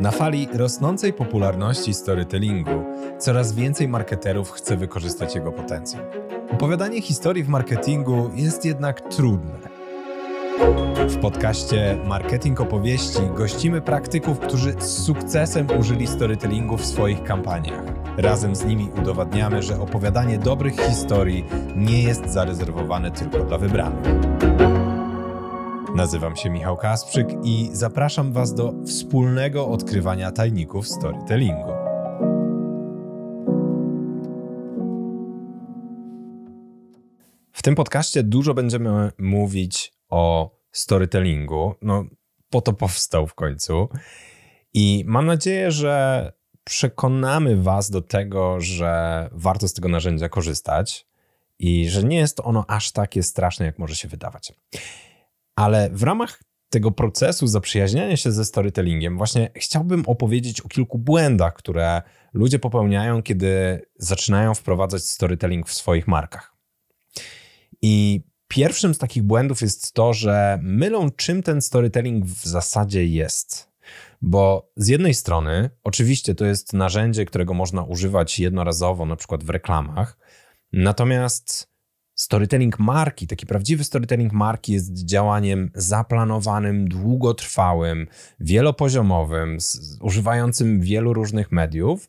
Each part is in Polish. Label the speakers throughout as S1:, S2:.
S1: Na fali rosnącej popularności storytellingu coraz więcej marketerów chce wykorzystać jego potencjał. Opowiadanie historii w marketingu jest jednak trudne. W podcaście Marketing Opowieści gościmy praktyków, którzy z sukcesem użyli storytellingu w swoich kampaniach. Razem z nimi udowadniamy, że opowiadanie dobrych historii nie jest zarezerwowane tylko dla wybranych. Nazywam się Michał Kasprzyk i zapraszam Was do wspólnego odkrywania tajników storytellingu. W tym podcaście dużo będziemy mówić o storytellingu. No, po to powstał w końcu. I mam nadzieję, że przekonamy Was do tego, że warto z tego narzędzia korzystać i że nie jest ono aż takie straszne, jak może się wydawać. Ale w ramach tego procesu zaprzyjaźniania się ze storytellingiem, właśnie chciałbym opowiedzieć o kilku błędach, które ludzie popełniają, kiedy zaczynają wprowadzać storytelling w swoich markach. I pierwszym z takich błędów jest to, że mylą, czym ten storytelling w zasadzie jest. Bo z jednej strony, oczywiście to jest narzędzie, którego można używać jednorazowo, na przykład w reklamach, natomiast Storytelling marki, taki prawdziwy storytelling marki jest działaniem zaplanowanym, długotrwałym, wielopoziomowym, używającym wielu różnych mediów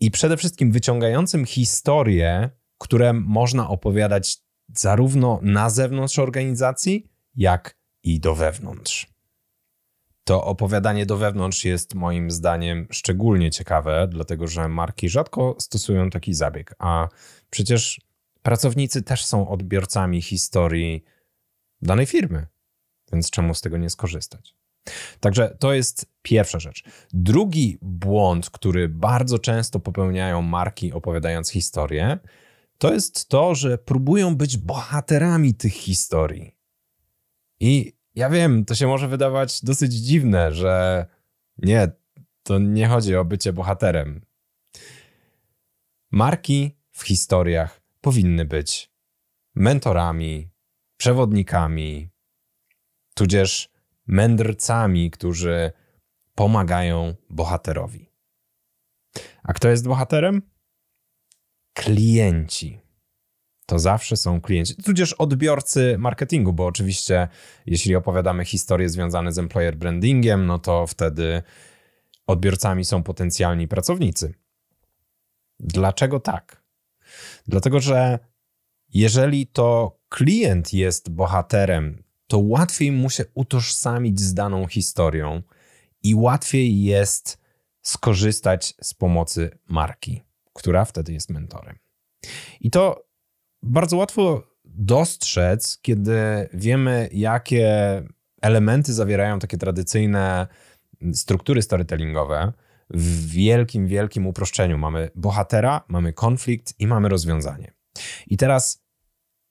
S1: i przede wszystkim wyciągającym historie, które można opowiadać zarówno na zewnątrz organizacji, jak i do wewnątrz. To opowiadanie do wewnątrz jest moim zdaniem szczególnie ciekawe, dlatego że marki rzadko stosują taki zabieg, a przecież Pracownicy też są odbiorcami historii danej firmy, więc czemu z tego nie skorzystać? Także to jest pierwsza rzecz. Drugi błąd, który bardzo często popełniają marki opowiadając historię, to jest to, że próbują być bohaterami tych historii. I ja wiem, to się może wydawać dosyć dziwne, że nie, to nie chodzi o bycie bohaterem. Marki w historiach powinny być mentorami, przewodnikami, tudzież mędrcami, którzy pomagają bohaterowi. A kto jest bohaterem? Klienci. To zawsze są klienci, tudzież odbiorcy marketingu, bo oczywiście, jeśli opowiadamy historie związane z employer brandingiem, no to wtedy odbiorcami są potencjalni pracownicy. Dlaczego tak? Dlatego, że jeżeli to klient jest bohaterem, to łatwiej mu się utożsamić z daną historią i łatwiej jest skorzystać z pomocy marki, która wtedy jest mentorem. I to bardzo łatwo dostrzec, kiedy wiemy, jakie elementy zawierają takie tradycyjne struktury storytellingowe, w wielkim, wielkim uproszczeniu. Mamy bohatera, mamy konflikt i mamy rozwiązanie. I teraz,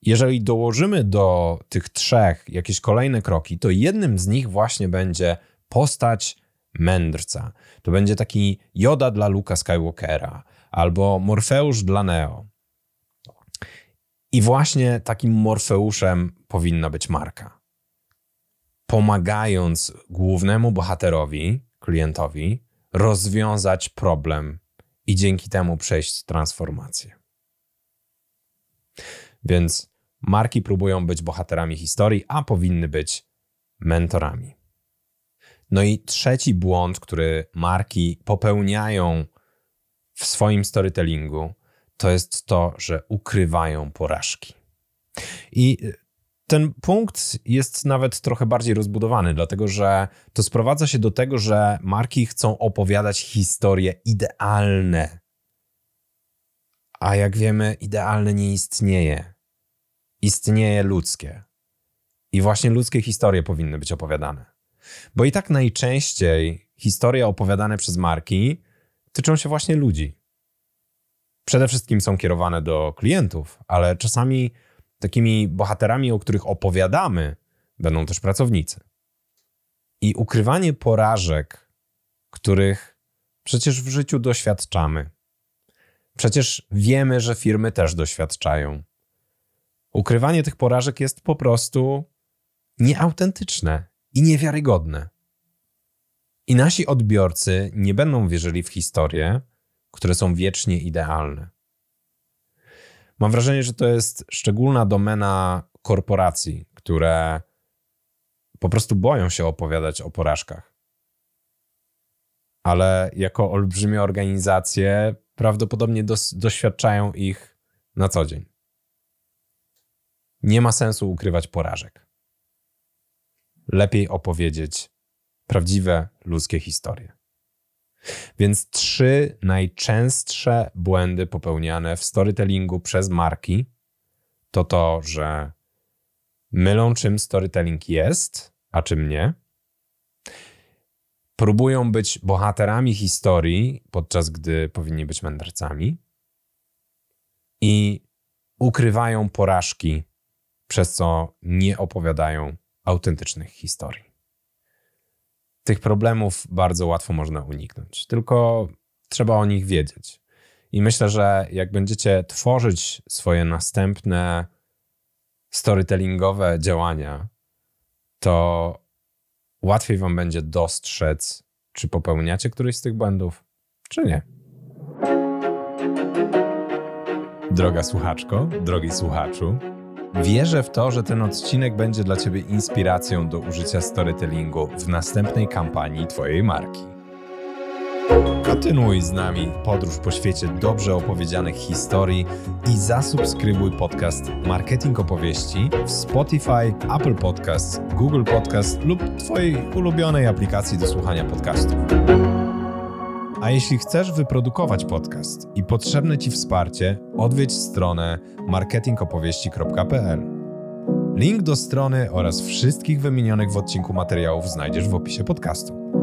S1: jeżeli dołożymy do tych trzech jakieś kolejne kroki, to jednym z nich właśnie będzie postać mędrca. To będzie taki Joda dla Luka Skywalkera albo Morfeusz dla Neo. I właśnie takim Morfeuszem powinna być marka. Pomagając głównemu bohaterowi, klientowi, rozwiązać problem i dzięki temu przejść transformację. Więc marki próbują być bohaterami historii, a powinny być mentorami. No i trzeci błąd, który marki popełniają w swoim storytellingu, to jest to, że ukrywają porażki. I ten punkt jest nawet trochę bardziej rozbudowany, dlatego że to sprowadza się do tego, że marki chcą opowiadać historie idealne. A jak wiemy, idealne nie istnieje. Istnieje ludzkie. I właśnie ludzkie historie powinny być opowiadane. Bo i tak najczęściej historie opowiadane przez marki tyczą się właśnie ludzi. Przede wszystkim są kierowane do klientów, ale czasami takimi bohaterami, o których opowiadamy, będą też pracownicy. I ukrywanie porażek, których przecież w życiu doświadczamy. Przecież wiemy, że firmy też doświadczają. Ukrywanie tych porażek jest po prostu nieautentyczne i niewiarygodne. I nasi odbiorcy nie będą wierzyli w historie, które są wiecznie idealne. Mam wrażenie, że to jest szczególna domena korporacji, które po prostu boją się opowiadać o porażkach. Ale jako olbrzymie organizacje prawdopodobnie dos- doświadczają ich na co dzień. Nie ma sensu ukrywać porażek. Lepiej opowiedzieć prawdziwe ludzkie historie. Więc trzy najczęstsze błędy popełniane w storytellingu przez marki to to, że mylą czym storytelling jest, a czym nie. Próbują być bohaterami historii, podczas gdy powinni być mędrcami. I ukrywają porażki, przez co nie opowiadają autentycznych historii. Tych problemów bardzo łatwo można uniknąć, tylko trzeba o nich wiedzieć. I myślę, że jak będziecie tworzyć swoje następne storytellingowe działania, to łatwiej wam będzie dostrzec, czy popełniacie któryś z tych błędów, czy nie. Droga słuchaczko, drogi słuchaczu, wierzę w to, że ten odcinek będzie dla Ciebie inspiracją do użycia storytellingu w następnej kampanii Twojej marki. Kontynuuj z nami podróż po świecie dobrze opowiedzianych historii i zasubskrybuj podcast Marketing Opowieści w Spotify, Apple Podcasts, Google Podcasts lub Twojej ulubionej aplikacji do słuchania podcastów. A jeśli chcesz wyprodukować podcast i potrzebne Ci wsparcie, odwiedź stronę marketingopowieści.pl. Link do strony oraz wszystkich wymienionych w odcinku materiałów znajdziesz w opisie podcastu.